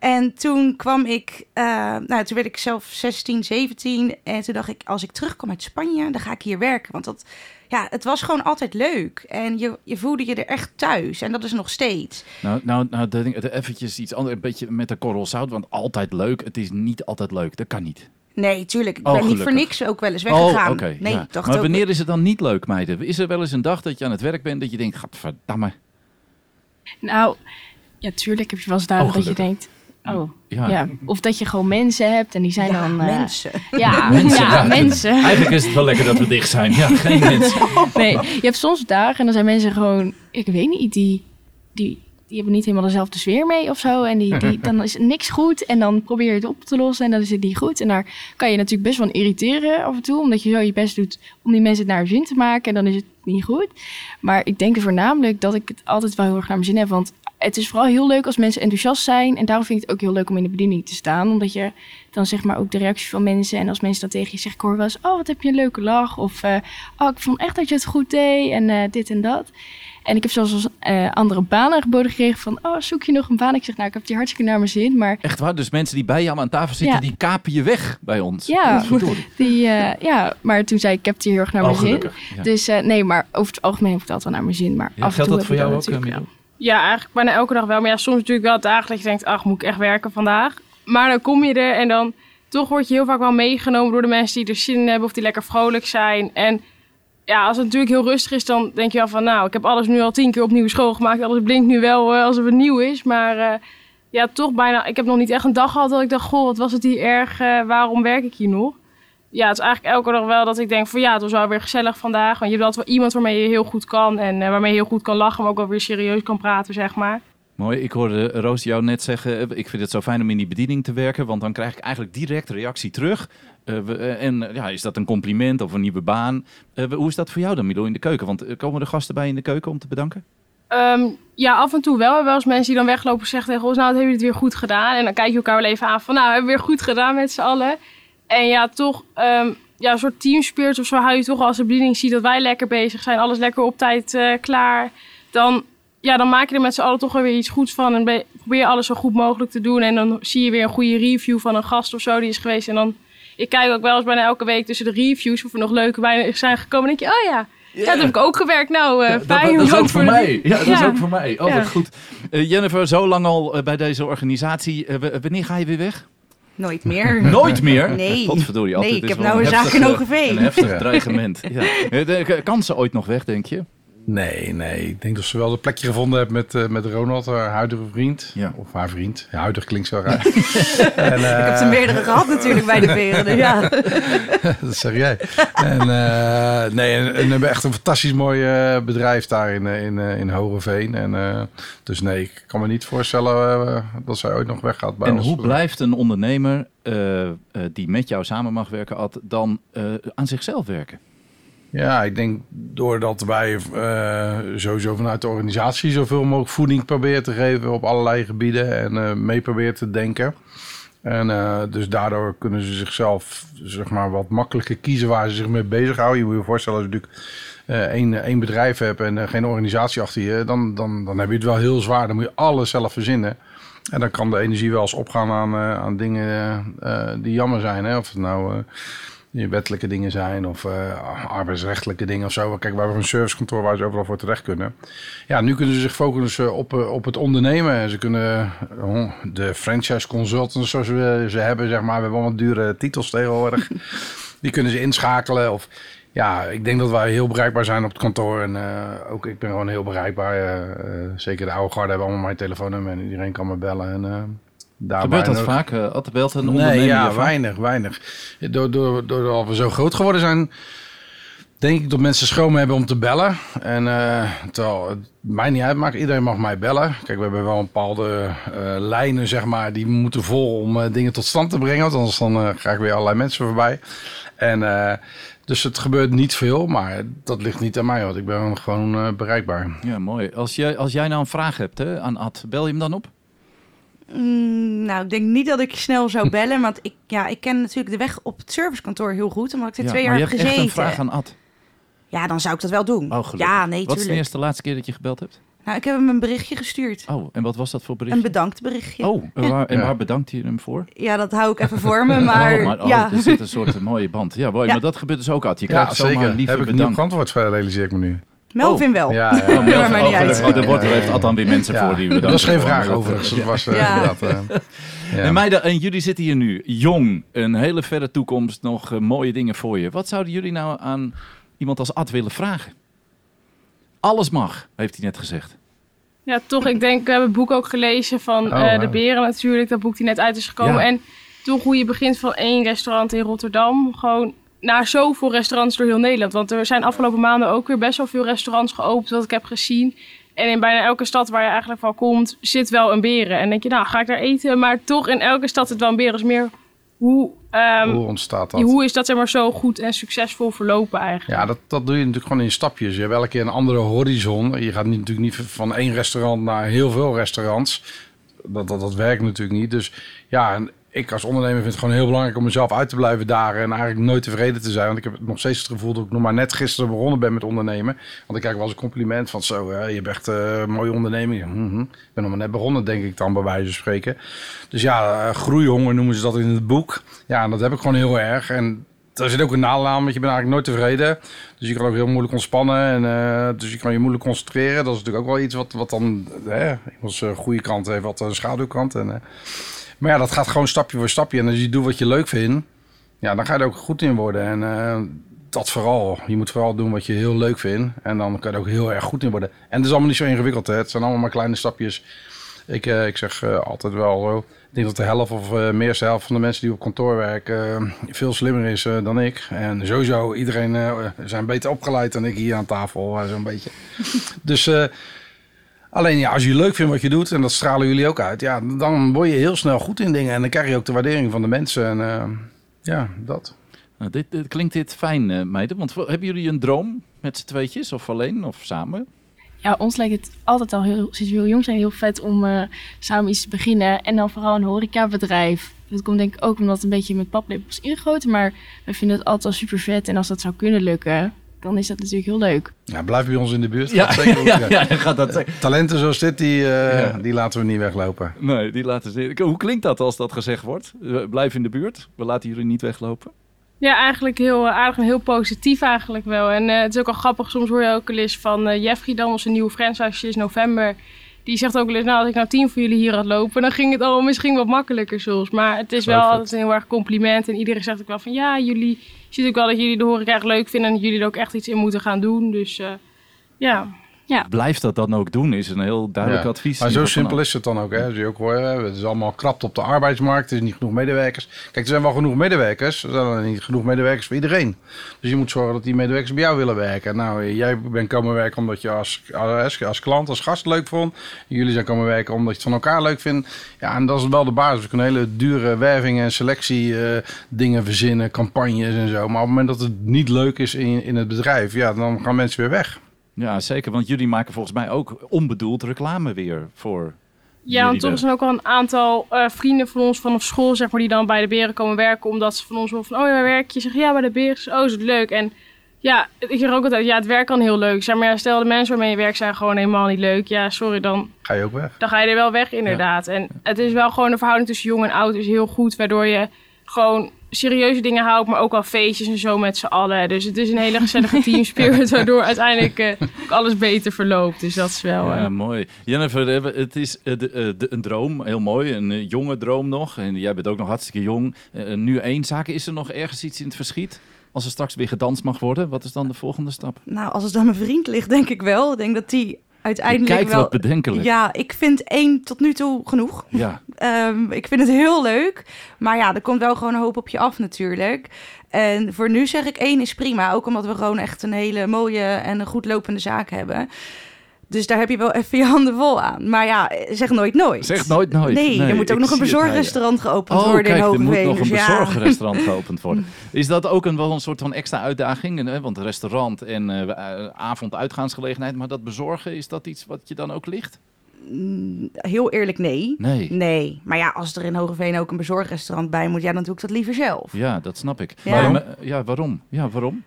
Speaker 3: En toen kwam ik, eh, nou toen werd ik zelf 16, 17. En toen dacht ik, als ik terugkom uit Spanje, dan ga ik hier werken. Want dat, ja, het was gewoon altijd leuk. En je, je voelde je er echt thuis. En dat is nog steeds.
Speaker 1: Nou, nou, nou eventjes iets anders, een beetje met de korrel zout, want altijd leuk. Het is niet altijd leuk, dat kan niet.
Speaker 3: Nee, tuurlijk. Ik
Speaker 1: Oh,
Speaker 3: ben niet
Speaker 1: gelukkig.
Speaker 3: voor niks ook wel eens weggegaan.
Speaker 1: Oh, oké.
Speaker 3: nee,
Speaker 1: ja.
Speaker 3: dacht
Speaker 1: Maar
Speaker 3: ook...
Speaker 1: wanneer is het dan niet leuk, meiden? Is er wel eens een dag dat je aan het werk bent dat je denkt, gadverdamme.
Speaker 5: Nou, ja, tuurlijk heb je wel eens dagen
Speaker 1: Oh,
Speaker 5: dat je denkt... Oh,
Speaker 1: Ja.
Speaker 5: ja. Of dat je gewoon mensen hebt en die zijn
Speaker 3: ja,
Speaker 5: dan... eh,
Speaker 3: mensen.
Speaker 5: Ja,
Speaker 1: Mensen,
Speaker 5: ja,
Speaker 1: ja.
Speaker 5: mensen.
Speaker 1: Eigenlijk is het wel lekker dat we dicht zijn. Ja, geen mensen.
Speaker 5: Nee, je hebt soms dagen en dan zijn mensen gewoon... Ik weet niet, die, die, die hebben niet helemaal dezelfde sfeer mee of zo. En die, die, dan is niks goed en dan probeer je het op te lossen en dan is het niet goed. En daar kan je natuurlijk best wel aan irriteren af en toe. Omdat je zo je best doet om die mensen het naar hun zin te maken. En dan is het niet goed. Maar ik denk voornamelijk dat ik het altijd wel heel erg naar mijn zin heb. Want het is vooral heel leuk als mensen enthousiast zijn. En daarom vind ik het ook heel leuk om in de bediening te staan. Omdat je dan zeg maar ook de reactie van mensen. En als mensen dat tegen je zeggen, ik hoor wel eens... Oh, wat heb je een leuke lach. Of, eh, oh, ik vond echt dat je het goed deed. En eh, dit en dat. En ik heb zelfs als, eh, andere banen aangeboden gekregen van... Oh, zoek je nog een baan? Ik zeg, nou, ik heb die hartstikke naar mijn zin. Maar
Speaker 1: Echt waar? Dus mensen die bij jou aan tafel zitten,
Speaker 5: Ja.
Speaker 1: die kapen je weg bij ons.
Speaker 5: Ja. Die, ja, maar toen zei ik, ik heb het hier heel erg naar
Speaker 1: Oh,
Speaker 5: mijn zin.
Speaker 1: Ja.
Speaker 5: Dus nee, maar over het algemeen heb ik het altijd wel naar mijn zin. Maar
Speaker 1: Ja,
Speaker 5: af en
Speaker 1: geldt
Speaker 5: toe
Speaker 1: dat voor jou ook.
Speaker 4: Ja, eigenlijk bijna elke dag wel. Maar ja, soms natuurlijk wel dagen dat je denkt, ach, moet ik echt werken vandaag? Maar dan kom je er en dan toch word je heel vaak wel meegenomen door de mensen die er zin in hebben of die lekker vrolijk zijn. En ja, als het natuurlijk heel rustig is, dan denk je wel van, nou, ik heb alles nu al tien keer opnieuw schoongemaakt. Alles blinkt nu wel eh, alsof het nieuw is. Maar eh, ja, toch bijna, ik heb nog niet echt een dag gehad dat ik dacht, goh, wat was het hier erg, eh, waarom werk ik hier nog? Ja, het is eigenlijk elke dag wel dat ik denk van ja, het was wel weer gezellig vandaag. Want je hebt altijd wel iemand waarmee je heel goed kan en eh, waarmee je heel goed kan lachen, maar ook wel weer serieus kan praten, zeg maar.
Speaker 1: Mooi, ik hoorde Roos jou net zeggen, eh, ik vind het zo fijn om in die bediening te werken, want dan krijg ik eigenlijk direct reactie terug. Eh, en ja, is dat een compliment of een nieuwe baan? Hoe is dat voor jou dan, Milo, in de keuken? Want komen er gasten bij in de keuken om te bedanken?
Speaker 4: Ehm, ja, af en toe wel. Wel eens mensen die dan weglopen en zeggen tegen ons, nou, hebben jullie het weer goed gedaan? En dan kijk je elkaar wel even aan van, nou, hebben we weer goed gedaan met z'n allen. En ja, toch, ehm, ja, een soort teamspirit of zo hou je toch als de bediening ziet dat wij lekker bezig zijn, alles lekker op tijd eh, klaar. Dan, ja, dan maak je er met z'n allen toch weer iets goeds van en be- probeer je alles zo goed mogelijk te doen. En dan zie je weer een goede review van een gast of zo die is geweest. En dan, ik kijk ook wel eens bijna elke week tussen de reviews of er nog leuke bij zijn gekomen. En denk je, oh ja, ja, dat heb ik ook gewerkt. Nou, eh,
Speaker 1: Ja, dat,
Speaker 4: fijn.
Speaker 1: dat is ook voor mij. Ja, dat is ook voor mij. Oh, wat goed. Eh, Jennifer, zo lang al bij deze organisatie. Wanneer ga je weer weg?
Speaker 3: Nooit meer.
Speaker 1: Nooit meer?
Speaker 3: Nee.
Speaker 1: Godverdorie, altijd
Speaker 3: Nee, ik
Speaker 1: is
Speaker 3: heb nou een zaak in Hogeveen.
Speaker 1: Een heftig
Speaker 2: Ja.
Speaker 1: dreigement. Ja. Eh, de- Kan ze ooit nog weg, denk je?
Speaker 2: Nee, nee. Ik denk dat ze wel een plekje gevonden heeft met, eh, met Ronald, haar huidige vriend.
Speaker 1: Ja.
Speaker 2: Of haar vriend. Ja, huidig klinkt zo raar. en,
Speaker 3: Ik heb
Speaker 2: eh,
Speaker 3: er meerdere gehad natuurlijk bij de beren. Dus ja.
Speaker 2: dat zeg jij. En, eh, nee, en, en we hebben echt een fantastisch mooi eh, bedrijf daar in, eh, in, eh, in Hogeveen. En, eh, dus nee, ik kan me niet voorstellen eh, dat zij ooit nog weggaat bij
Speaker 1: En
Speaker 2: ons.
Speaker 1: hoe blijft een ondernemer eh, eh, die met jou samen mag werken, Ad, dan eh, aan zichzelf werken?
Speaker 2: Ja, ik denk doordat wij eh, sowieso vanuit de organisatie zoveel mogelijk voeding proberen te geven op allerlei gebieden en eh, mee proberen te denken. En eh, dus daardoor kunnen ze zichzelf zeg maar, wat makkelijker kiezen waar ze zich mee bezighouden. Je moet je voorstellen als je natuurlijk één, één bedrijf hebt en geen organisatie achter je, dan, dan, dan heb je het wel heel zwaar. Dan moet je alles zelf verzinnen. En dan kan de energie wel eens opgaan aan, aan dingen die jammer zijn. Hè? Of het nou wettelijke dingen zijn of eh, arbeidsrechtelijke dingen of zo. Kijk, we hebben een servicekantoor waar ze overal voor terecht kunnen. Ja, nu kunnen ze zich focussen op, eh, op het ondernemen. Ze kunnen oh, de franchise consultants zoals we ze hebben, zeg maar. We hebben allemaal dure titels tegenwoordig. die kunnen ze inschakelen of... Ja, ik denk dat wij heel bereikbaar zijn op het kantoor. En eh, ook ik ben gewoon heel bereikbaar. eh, eh, zeker de oude garde hebben allemaal mijn telefoonnummer. En iedereen kan me bellen. En, eh daarbij
Speaker 1: Gebeurt dat vaak? Uh, Atte belt een ondernemer
Speaker 2: Nee, ja, weinig, weinig. Door, door, doordat we zo groot geworden zijn, denk ik dat mensen schroom hebben om te bellen. En eh, terwijl het mij niet uitmaakt, iedereen mag mij bellen. Kijk, we hebben wel een bepaalde eh, lijnen, zeg maar, die moeten vol om eh, dingen tot stand te brengen. Want anders dan eh, ga ik weer allerlei mensen voorbij. En eh, dus het gebeurt niet veel, maar dat ligt niet aan mij, want ik ben gewoon eh, bereikbaar.
Speaker 1: Ja, mooi. Als jij, als jij nou een vraag hebt hè, aan Ad, bel je hem dan op?
Speaker 3: Mm, nou, ik denk niet dat ik snel zou bellen, want ik, ja, ik ken natuurlijk de weg op het servicekantoor heel goed, omdat ik er
Speaker 1: Ja,
Speaker 3: twee
Speaker 1: maar
Speaker 3: jaar
Speaker 1: je
Speaker 3: heb
Speaker 1: hebt
Speaker 3: gezeten.
Speaker 1: echt een vraag aan Ad.
Speaker 3: Ja, dan zou ik dat wel doen.
Speaker 1: Oh, gelukkig.
Speaker 3: ja, nee,
Speaker 1: Wat is de eerste laatste keer dat je gebeld hebt?
Speaker 3: Nou, ik heb hem een berichtje gestuurd.
Speaker 1: Oh, en wat was dat voor
Speaker 3: Een
Speaker 1: bericht?
Speaker 3: bedankt berichtje.
Speaker 1: Oh, en waar, en
Speaker 2: Ja.
Speaker 1: waar bedankt je hem voor?
Speaker 3: Ja, dat hou ik even voor me, maar,
Speaker 1: oh, maar oh,
Speaker 3: ja.
Speaker 1: er zit een soort mooie band. Ja, mooi,
Speaker 3: Ja.
Speaker 1: maar dat gebeurt dus ook, Ad. Je
Speaker 2: Ja,
Speaker 1: krijgt zomaar
Speaker 2: zeker.
Speaker 1: liever
Speaker 2: Heb ik een nieuw
Speaker 1: bedankt.
Speaker 2: realiseer ik me nu.
Speaker 3: Melvin wel.
Speaker 2: Ja, ja,
Speaker 1: Oh,
Speaker 3: maar niet
Speaker 1: oh,
Speaker 3: uit.
Speaker 1: Oh, wordt, er heeft Ad dan weer mensen
Speaker 2: Ja,
Speaker 1: voor die
Speaker 2: dat
Speaker 1: bedanken.
Speaker 2: was geen
Speaker 1: voor.
Speaker 2: vraag
Speaker 1: Dat-
Speaker 2: overigens. Dat was eh, eh, ja.
Speaker 1: En meiden, en jullie zitten hier nu, jong, een hele verre toekomst, nog eh, mooie dingen voor je. Wat zouden jullie nou aan iemand als Ad willen vragen? Alles mag, heeft hij net gezegd.
Speaker 4: Ja, toch. Ik denk, we hebben het boek ook gelezen van
Speaker 2: Oh,
Speaker 4: eh. De Beren natuurlijk. Dat boek die net uit is gekomen.
Speaker 1: Ja.
Speaker 4: En toch hoe je begint van één restaurant in Rotterdam. Gewoon naar zoveel restaurants door heel Nederland. Want er zijn afgelopen maanden ook weer best wel veel restaurants geopend. Wat ik heb gezien. En in bijna elke stad waar je eigenlijk van komt, zit wel een beren. En denk je, nou ga ik daar eten. Maar toch in elke stad zit wel een beren. Dus meer hoe, ehm,
Speaker 2: Hoe ontstaat dat?
Speaker 4: hoe is dat zeg maar zo goed en succesvol verlopen eigenlijk?
Speaker 2: Ja, dat, dat doe je natuurlijk gewoon in stapjes. Je hebt elke keer een andere horizon. Je gaat niet, natuurlijk niet van één restaurant naar heel veel restaurants. Dat, dat, dat werkt natuurlijk niet. Dus ja, en ik als ondernemer vind het gewoon heel belangrijk om mezelf uit te blijven dagen. En eigenlijk nooit tevreden te zijn. Want ik heb nog steeds het gevoel dat ik nog maar net gisteren begonnen ben met ondernemen. Want ik krijg wel eens een compliment van zo, je hebt echt een mooie onderneming. Mhm. Ik ben nog maar net begonnen, denk ik dan bij wijze van spreken. Dus ja, eh, groeihonger noemen ze dat in het boek. Ja, en dat heb ik gewoon heel erg. En daar zit ook een nadeel want je bent eigenlijk nooit tevreden. Dus je kan ook heel moeilijk ontspannen. En, eh, dus je kan je moeilijk concentreren. Dat is natuurlijk ook wel iets wat, wat dan... Hè, eh, goede kant heeft wat een schaduwkant. En, eh, maar ja, dat gaat gewoon stapje voor stapje. En als je doet wat je leuk vindt, ja, dan ga je er ook goed in worden. En eh, dat vooral. Je moet vooral doen wat je heel leuk vindt. En dan kan je er ook heel erg goed in worden. En het is allemaal niet zo ingewikkeld. Hè. Het zijn allemaal maar kleine stapjes. Ik, eh, ik zeg eh, altijd wel. Ik denk dat de helft of eh, meer de helft van de mensen die op kantoor werken veel slimmer is dan ik. En sowieso, iedereen zijn beter opgeleid dan ik hier aan tafel, zo'n beetje. dus alleen ja, als je leuk vindt wat je doet, en dat stralen jullie ook uit, ja, dan word je heel snel goed in dingen. En dan krijg je ook de waardering van de mensen. En eh, ja, dat.
Speaker 1: Nou, dit, dit- klinkt dit fijn, eh, meiden? Want hebben jullie een droom met z'n tweetjes of alleen of samen?
Speaker 5: Ja, ons lijkt het altijd al heel, sinds we heel jong zijn, heel vet om eh, samen iets te beginnen. En dan vooral een horecabedrijf. Dat komt denk ik ook omdat het een beetje met paplepels is ingegoten. Maar we vinden het altijd al super vet. En als dat zou kunnen lukken, dan is dat natuurlijk heel leuk.
Speaker 2: Ja, blijf bij ons in de buurt.
Speaker 1: Ja,
Speaker 2: Gaat zeker
Speaker 1: ja,
Speaker 2: ja.
Speaker 1: ja, gaat dat
Speaker 2: Talenten zoals dit, die, eh,
Speaker 1: Ja.
Speaker 2: die laten we niet weglopen.
Speaker 1: Nee, die laten ze. Hoe klinkt dat als dat gezegd wordt? Eh, Blijf in de buurt. We laten jullie niet weglopen.
Speaker 4: Ja, eigenlijk heel eh, aardig en heel positief eigenlijk wel. En eh, het is ook al grappig, soms hoor je ook wel eens van eh, Jeffrey dan, onze nieuwe franchise is november. Die zegt ook wel eens, nou als ik nou tien voor jullie hier had lopen, dan ging het al misschien wat makkelijker soms. Maar het is wel altijd een heel erg compliment. En iedereen zegt ook wel van, ja, jullie, je ziet ook wel dat jullie de horeca echt leuk vinden en dat jullie er ook echt iets in moeten gaan doen. Dus eh, ja,
Speaker 1: Blijf dat dan ook doen, is een heel duidelijk
Speaker 2: Ja.
Speaker 1: advies.
Speaker 2: Maar zo simpel is het dan ook. Hè? Als je ook hoort, hè, het is allemaal krapte op de arbeidsmarkt. Er is niet genoeg medewerkers. Kijk, er zijn wel genoeg medewerkers. Er zijn alleen niet genoeg medewerkers voor iedereen. Dus je moet zorgen dat die medewerkers bij jou willen werken. Nou, jij bent komen werken omdat je als, als, als klant, als gast leuk vond. Jullie zijn komen werken omdat je het van elkaar leuk vindt. Ja, en dat is wel de basis. We kunnen hele dure wervingen en selectie eh, dingen verzinnen, campagnes en zo. Maar op het moment dat het niet leuk is in, in het bedrijf, ja, dan gaan mensen weer weg.
Speaker 1: Ja, zeker. Want jullie maken volgens mij ook onbedoeld reclame weer voor.
Speaker 4: Ja, want toch zijn ook wel een aantal eh, vrienden van ons vanaf school, zeg maar, die dan bij de beren komen werken. Omdat ze van ons wel van, oh ja, waar werk je? Zeggen, ja, bij de beren. Zeg, Oh, is het leuk? En ja, ik zeg ook altijd, ja, het werk kan heel leuk zijn. Maar ja, stel de mensen waarmee je werkt zijn gewoon helemaal niet leuk. Ja, sorry, dan,
Speaker 2: Ga je ook weg.
Speaker 4: dan ga je er wel weg inderdaad. En het is wel gewoon de verhouding tussen jong en oud is heel goed. Waardoor je gewoon serieuze dingen houdt, maar ook wel feestjes en zo met z'n allen. Dus het is een hele gezellige team spirit, waardoor uiteindelijk eh, ook alles beter verloopt. Dus dat is wel...
Speaker 1: Ja,
Speaker 4: eh,
Speaker 1: mooi. Jennifer, het is eh, de, de- een droom, heel mooi. Een jonge droom nog. En jij bent ook nog hartstikke jong. Nu één zaak. Is er nog ergens iets in het verschiet? Als er straks weer gedanst mag worden, wat is dan de volgende stap?
Speaker 3: Nou, als het aan mijn vriend ligt, denk ik wel. Ik denk dat die
Speaker 1: Je
Speaker 3: uiteindelijk
Speaker 1: kijkt
Speaker 3: wel...
Speaker 1: wat bedenkelijk.
Speaker 3: Ja, ik vind één tot nu toe genoeg.
Speaker 1: Ja.
Speaker 3: Ehm, ik vind het heel leuk. Maar ja, er komt wel gewoon een hoop op je af natuurlijk. En voor nu zeg ik één is prima. Ook omdat we gewoon echt een hele mooie en een goed lopende zaak hebben. Dus daar heb je wel even je handen vol aan. Maar ja, zeg nooit nooit.
Speaker 1: Zeg nooit nooit.
Speaker 3: Nee, er moet ook nog een bezorgrestaurant geopend
Speaker 1: Oh,
Speaker 3: worden
Speaker 1: kijk,
Speaker 3: in
Speaker 1: er moet
Speaker 3: Hogeveen.
Speaker 1: nog een
Speaker 3: Dus ja.
Speaker 1: bezorgrestaurant geopend worden. Is dat ook een, wel een soort van extra uitdaging? Hè, Want restaurant en eh, eh, avonduitgaansgelegenheid, maar dat bezorgen, is dat iets wat je dan ook ligt?
Speaker 3: Mm, Heel eerlijk, nee.
Speaker 1: Nee.
Speaker 3: Nee, maar ja, als er in Hogeveen ook een bezorgrestaurant bij moet, ja, dan doe ik dat liever zelf.
Speaker 1: Ja, dat snap ik.
Speaker 3: Ja.
Speaker 1: Maar, maar, ja, waarom? Ja, waarom?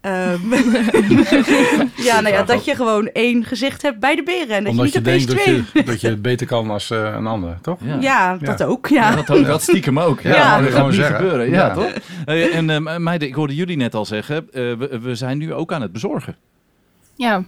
Speaker 3: Ehm, ja, nou ja, dat je gewoon één gezicht hebt bij de beren en dat
Speaker 2: Omdat
Speaker 3: je
Speaker 2: je
Speaker 3: niet
Speaker 2: denkt
Speaker 3: opeens
Speaker 2: dat
Speaker 3: twee.
Speaker 2: je, dat je het beter kan als eh, een ander, toch?
Speaker 1: Ja.
Speaker 3: Ja, dat ook, ja.
Speaker 1: Ja, dat, dat stiekem ook. Ja,
Speaker 2: Ja, je
Speaker 1: dat
Speaker 2: gewoon
Speaker 1: gaat niet
Speaker 2: zeggen.
Speaker 1: gebeuren. Ja,
Speaker 2: Ja.
Speaker 1: toch? En eh, meiden, ik hoorde jullie net al zeggen, eh, we, we zijn nu ook aan het bezorgen.
Speaker 5: Ja.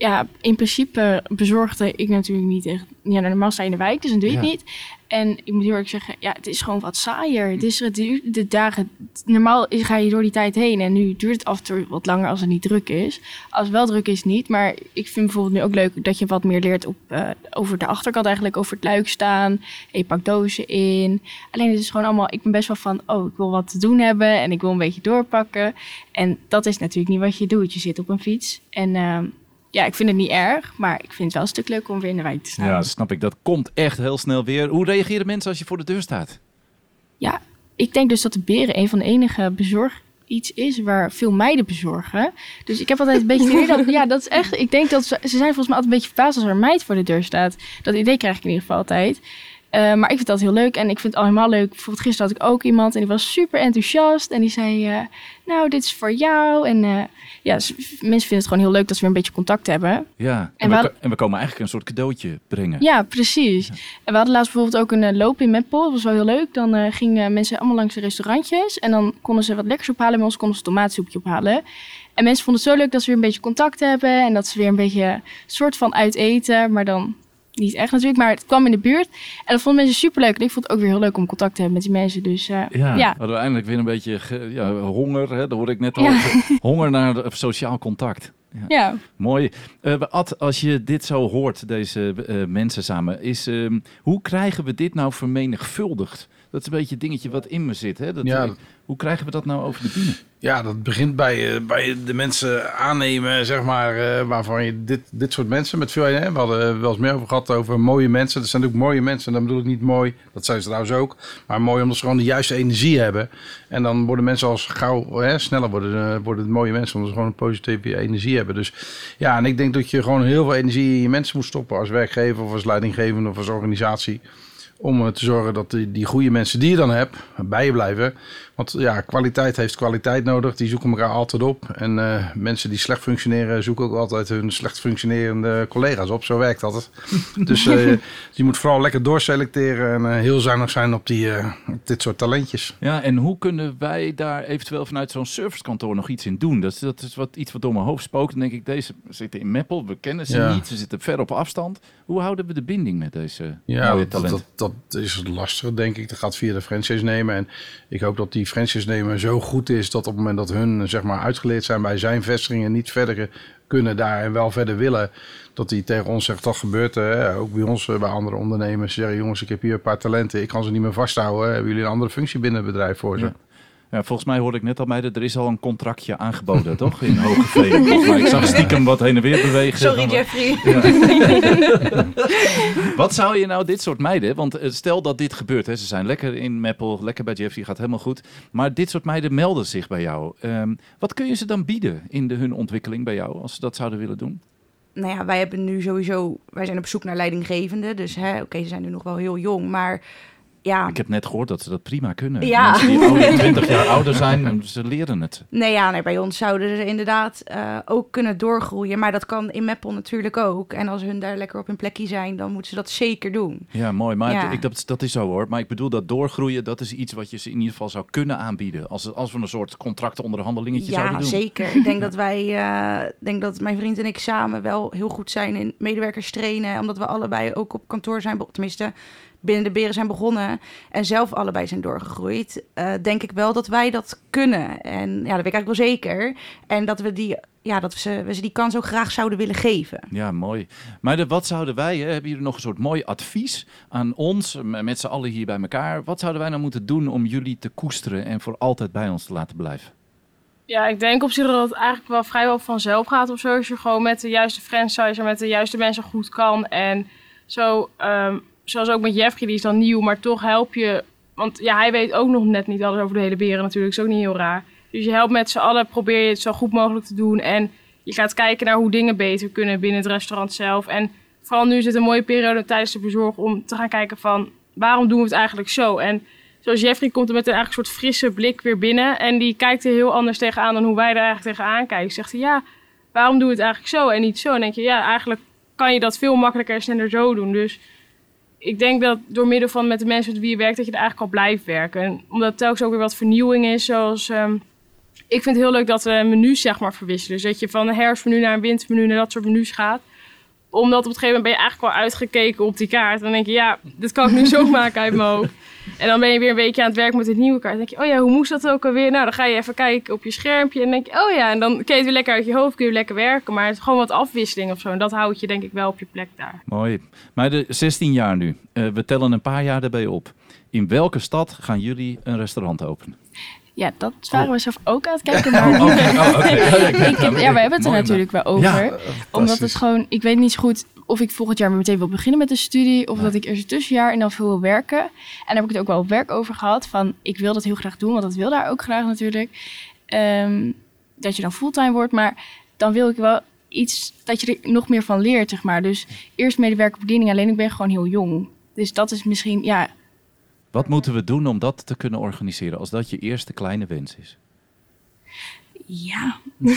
Speaker 5: Ja, in principe bezorgde ik natuurlijk niet echt. Ja, normaal sta je in de wijk, dus dan doe je het niet. En ik moet heel erg zeggen, ja, het is gewoon wat saaier. Het is duurt de dagen. Normaal ga je door die tijd heen en nu duurt het af en toe wat langer als het niet druk is. Als het wel druk is, niet. Maar ik vind bijvoorbeeld nu ook leuk dat je wat meer leert op, eh, over de achterkant, eigenlijk over het luik staan. En je pakt dozen in. Alleen het is gewoon allemaal, ik ben best wel van, oh, ik wil wat te doen hebben en ik wil een beetje doorpakken. En dat is natuurlijk niet wat je doet. Je zit op een fiets en ehm, ja, ik vind het niet erg, maar ik vind het wel een stuk leuker om weer in de wijk te staan.
Speaker 1: Ja, snap ik. Dat komt echt heel snel weer. Hoe reageren mensen als je voor de deur staat?
Speaker 5: Ja, ik denk dus dat de beren een van de enige bezorg iets is waar veel meiden bezorgen. Dus ik heb altijd een beetje dat, ja, dat is echt, ik denk dat ze, ze zijn volgens mij altijd een beetje verbaasd als er een meid voor de deur staat. Dat idee krijg ik in ieder geval altijd. Eh, maar ik vind dat heel leuk en ik vind het al helemaal leuk. Bijvoorbeeld gisteren had ik ook iemand en die was super enthousiast. En die zei, eh, nou, dit is voor jou. En eh, ja, mensen vinden het gewoon heel leuk dat ze weer een beetje contact hebben.
Speaker 1: Ja, en,
Speaker 5: En
Speaker 1: we, en we komen eigenlijk een soort cadeautje brengen.
Speaker 5: Ja, precies. En we hadden laatst bijvoorbeeld ook een loop in Meppel. Dat was wel heel leuk. Dan gingen mensen allemaal langs de restaurantjes. En dan konden ze wat lekkers ophalen. Bij ons konden ze tomaatsoepje ophalen. En mensen vonden het zo leuk dat ze weer een beetje contact hebben. En dat ze weer een beetje soort van uit eten. Maar dan niet echt natuurlijk. Maar het kwam in de buurt. En dat vonden mensen super leuk. En ik vond het ook weer heel leuk om contact te hebben met die mensen. Dus eh,
Speaker 1: Ja,
Speaker 5: ja.
Speaker 1: hadden we eindelijk weer een beetje ge- ja, honger. Hè? Dat hoorde ik net al.
Speaker 5: Ja.
Speaker 1: Honger naar de- sociaal contact.
Speaker 5: ja.
Speaker 1: Mooi. Eh, Ad, als je dit zo hoort, deze eh, mensen samen, is, ehm, hoe krijgen we dit nou vermenigvuldigd? Dat is een beetje het dingetje wat in me zit. Hè? Dat,
Speaker 2: Ja.
Speaker 1: hoe krijgen we dat nou over de bühne?
Speaker 2: Ja, dat begint bij, eh, bij de mensen aannemen, zeg maar, eh, waarvan je dit, dit soort mensen met veel... Hè, we hadden wel eens meer over gehad over mooie mensen. Dat zijn ook mooie mensen, dan bedoel ik niet mooi, dat zijn ze trouwens ook. Maar mooi omdat ze gewoon de juiste energie hebben. En dan worden mensen als gauw hè, sneller worden, eh, worden het mooie mensen, omdat ze gewoon een positieve energie hebben. Dus ja, en ik denk dat je gewoon heel veel energie in je mensen moet stoppen als werkgever of als leidinggevende of als organisatie. Om eh, te zorgen dat die, die goede mensen die je dan hebt, bij je blijven. Want ja, kwaliteit heeft kwaliteit nodig. Die zoeken elkaar altijd op. En eh, mensen die slecht functioneren, zoeken ook altijd hun slecht functionerende collega's op. Zo werkt dat. dus eh, je moet vooral lekker doorselecteren en heel zuinig zijn op, die, op dit soort talentjes.
Speaker 1: Ja, en hoe kunnen wij daar eventueel vanuit zo'n servicekantoor nog iets in doen? Dat is, dat is wat, iets wat door mijn hoofd spookt. Dan denk ik, deze zitten in Meppel, we kennen ze
Speaker 2: Ja.
Speaker 1: niet, ze zitten ver op afstand. Hoe houden we de binding met deze
Speaker 2: Ja,
Speaker 1: mooie talenten?
Speaker 2: dat, dat is lastig, denk ik. Dat gaat via de franchise nemen. En ik hoop dat die franchise nemer zo goed is dat op het moment dat hun zeg maar, uitgeleerd zijn bij zijn vestigingen, niet verder kunnen daar en wel verder willen, dat hij tegen ons zegt: dat gebeurt. Hè? Ook bij ons, eh, bij andere ondernemers. Ze zeggen: jongens, ik heb hier een paar talenten, ik kan ze niet meer vasthouden. Hebben jullie een andere functie binnen het bedrijf voor ze?
Speaker 1: Ja, volgens mij hoorde ik net al bij dat er is al een contractje aangeboden, toch? In Hogeveen. Volgens mij. Ik zag stiekem wat heen en weer bewegen.
Speaker 3: Sorry, Jeffrey.
Speaker 1: Wat zou je nou dit soort meiden, want eh, stel dat dit gebeurt, hè, ze zijn lekker in Meppel, lekker bij Jeffrey, gaat helemaal goed. Maar dit soort meiden melden zich bij jou. Ehm, wat kun je ze dan bieden in de, hun ontwikkeling bij jou, als ze dat zouden willen doen?
Speaker 3: Nou ja, wij hebben nu sowieso, wij zijn op zoek naar leidinggevende. Dus hè, oké, ze zijn nu nog wel heel jong, maar ja,
Speaker 1: Ik heb net gehoord dat ze dat prima kunnen.
Speaker 3: Ja.
Speaker 1: Mensen die ouder, 20 jaar ouder zijn, ze leren het.
Speaker 3: Nee, ja, nee, bij ons zouden ze inderdaad eh, ook kunnen doorgroeien. Maar dat kan in Meppel natuurlijk ook. En als hun daar lekker op hun plekje zijn, dan moeten ze dat zeker doen.
Speaker 1: Ja, mooi. Maar
Speaker 3: Ja.
Speaker 1: Ik, dat, dat is zo hoor. Maar ik bedoel dat doorgroeien, dat is iets wat je ze in ieder geval zou kunnen aanbieden. Als, als we een soort contractonderhandelingetje
Speaker 3: Ja,
Speaker 1: zouden doen.
Speaker 3: zeker. Ik denk dat wij, eh, denk dat mijn vriend en ik samen wel heel goed zijn in medewerkers trainen. Omdat we allebei ook op kantoor zijn, tenminste binnen de beren zijn begonnen. En zelf allebei zijn doorgegroeid. eh, denk ik wel dat wij dat kunnen. En ja, dat weet ik eigenlijk wel zeker. En dat we die, ja, dat we ze, we ze die kans ook graag zouden willen geven.
Speaker 1: Ja, mooi. Maar de, wat zouden wij, hè, hebben jullie nog een soort mooi advies aan ons, met z'n allen hier bij elkaar? Wat zouden wij nou moeten doen om jullie te koesteren en voor altijd bij ons te laten blijven?
Speaker 4: Ja, ik denk op zich dat het eigenlijk wel vrijwel vanzelf gaat of zo. Als je gewoon met de juiste franchiser, met de juiste mensen goed kan. En zo, ehm, zoals ook met Jeffrey, die is dan nieuw, maar toch help je. Want ja, hij weet ook nog net niet alles over de hele beren natuurlijk. is ook niet heel raar. Dus je helpt met z'n allen, probeer je het zo goed mogelijk te doen. En je gaat kijken naar hoe dingen beter kunnen binnen het restaurant zelf. En vooral nu is het een mooie periode tijdens de bezorg om te gaan kijken van... waarom doen we het eigenlijk zo? En zoals Jeffrey komt er met een eigenlijk soort frisse blik weer binnen. En die kijkt er heel anders tegenaan dan hoe wij er eigenlijk tegenaan kijken. Zegt ja, waarom doen we het eigenlijk zo en niet zo? En denk je, ja, eigenlijk kan je dat veel makkelijker en sneller zo doen. Dus ik denk dat door middel van met de mensen met wie je werkt, dat je er eigenlijk al blijft werken. En omdat het telkens ook weer wat vernieuwing is, zoals... ehm, ik vind het heel leuk dat we menus zeg maar verwisselen. Dus dat je van een herfstmenu naar een wintermenu naar dat soort menus gaat. Omdat op het gegeven moment ben je eigenlijk wel uitgekeken op die kaart. Dan denk je, ja, dit kan ik nu zo maken uit mijn hoofd. En dan ben je weer een weekje aan het werk met het nieuwe kaart. Dan denk je, oh ja, hoe moest dat ook alweer? Nou, dan ga je even kijken op je schermpje. En dan denk je, oh ja, en dan kun je het weer lekker uit je hoofd, kun je weer lekker werken. Maar het is gewoon wat afwisseling of zo. En dat houdt je denk ik wel op je plek daar.
Speaker 1: Mooi. Maar de 16 jaar nu, eh, we tellen een paar jaar erbij op. In welke stad gaan jullie een restaurant openen?
Speaker 5: Ja, dat waren we zelf ook aan het kijken.
Speaker 1: Oh,
Speaker 5: Maar.
Speaker 1: Oh,
Speaker 5: ik ja, we hebben het er natuurlijk wel over.
Speaker 1: Ja,
Speaker 5: Omdat het gewoon, ik weet niet zo goed of ik volgend jaar meteen wil beginnen met de studie. Of dat ik eerst een tussenjaar en dan veel wil werken. En daar heb ik het ook wel op werk over gehad. Van ik wil dat heel graag doen, want dat wil daar ook graag natuurlijk. Ehm, dat je dan fulltime wordt. Maar dan wil ik wel iets dat je er nog meer van leert, zeg maar. Dus eerst medewerker bediening. Alleen ik ben gewoon heel jong. Dus dat is misschien, ja,
Speaker 1: Wat moeten we doen om dat te kunnen organiseren als dat je eerste kleine wens is?
Speaker 5: ja.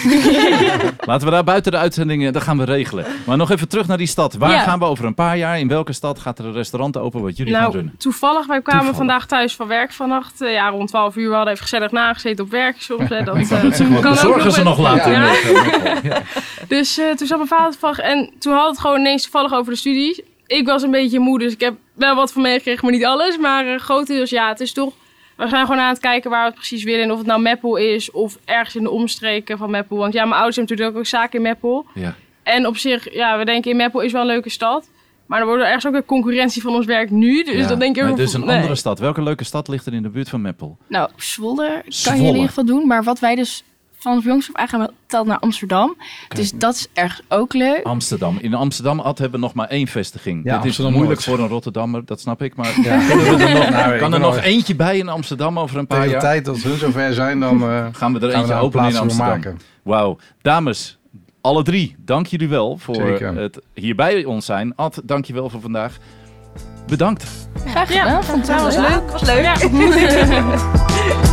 Speaker 1: Laten we daar buiten de uitzendingen, dat gaan we regelen. Maar nog even terug naar die stad. Waar
Speaker 4: Ja.
Speaker 1: gaan we over een paar jaar? In welke stad gaat er een restaurant open wat jullie gaan
Speaker 4: Nou,
Speaker 1: runnen?
Speaker 4: toevallig, wij kwamen
Speaker 1: Toevallig.
Speaker 4: vandaag thuis van werk vannacht. eh, ja, rond 12 uur. We hadden even gezellig nagezeten op werk soms. Hè, dat,
Speaker 1: wou
Speaker 4: eh, kan ook
Speaker 1: bezorgen ze nog later?
Speaker 4: Ja.
Speaker 1: eh, ja.
Speaker 4: Dus eh, toen zat mijn vader toevallig en toen had het gewoon ineens toevallig over de studie. Ik was een beetje moe, dus ik heb wel wat van meegekregen, maar niet alles. Maar eh, grotendeels ja, het is toch... We zijn gewoon aan het kijken waar we het precies willen. En of het nou Meppel is of ergens in de omstreken van Meppel. Want ja, mijn ouders hebben natuurlijk ook zaken in Meppel.
Speaker 1: Ja.
Speaker 4: En op zich, ja, we denken in Meppel is wel een leuke stad. Maar er wordt er ergens ook weer concurrentie van ons werk nu. Dus
Speaker 1: Ja.
Speaker 4: dan denk je
Speaker 1: Maar
Speaker 4: ook...
Speaker 1: dus een
Speaker 4: nee.
Speaker 1: andere stad. Welke leuke stad ligt er in de buurt van Meppel?
Speaker 5: Nou, Zwolle kan
Speaker 1: Zwolle.
Speaker 5: je in ieder geval doen. Maar wat wij dus van jongs af aan gaan we telt naar Amsterdam. Dus dat is erg ook leuk.
Speaker 1: Amsterdam. In Amsterdam Ad, hebben we nog maar één vestiging.
Speaker 2: Ja,
Speaker 1: Dit is moeilijk
Speaker 2: Noord.
Speaker 1: voor een Rotterdammer, dat snap ik. Maar
Speaker 2: Ja.
Speaker 1: kunnen we er nog,
Speaker 2: Nou,
Speaker 1: kan er nog
Speaker 2: al-
Speaker 1: eentje bij in Amsterdam over een paar
Speaker 2: Tegen de
Speaker 1: jaar?
Speaker 2: tijd dat hun zover zijn, dan eh,
Speaker 1: Gaan we er
Speaker 2: gaan
Speaker 1: eentje openen in Amsterdam.
Speaker 2: maken.
Speaker 1: Wauw. Dames, alle drie, dank jullie wel voor
Speaker 2: Zeker.
Speaker 1: het hier bij ons zijn. Ad, dank je wel voor vandaag. Bedankt.
Speaker 5: Graag
Speaker 4: Ja,
Speaker 5: gedaan. Vond het
Speaker 4: dat was
Speaker 5: leuk.
Speaker 4: leuk.
Speaker 3: was leuk.
Speaker 4: Ja.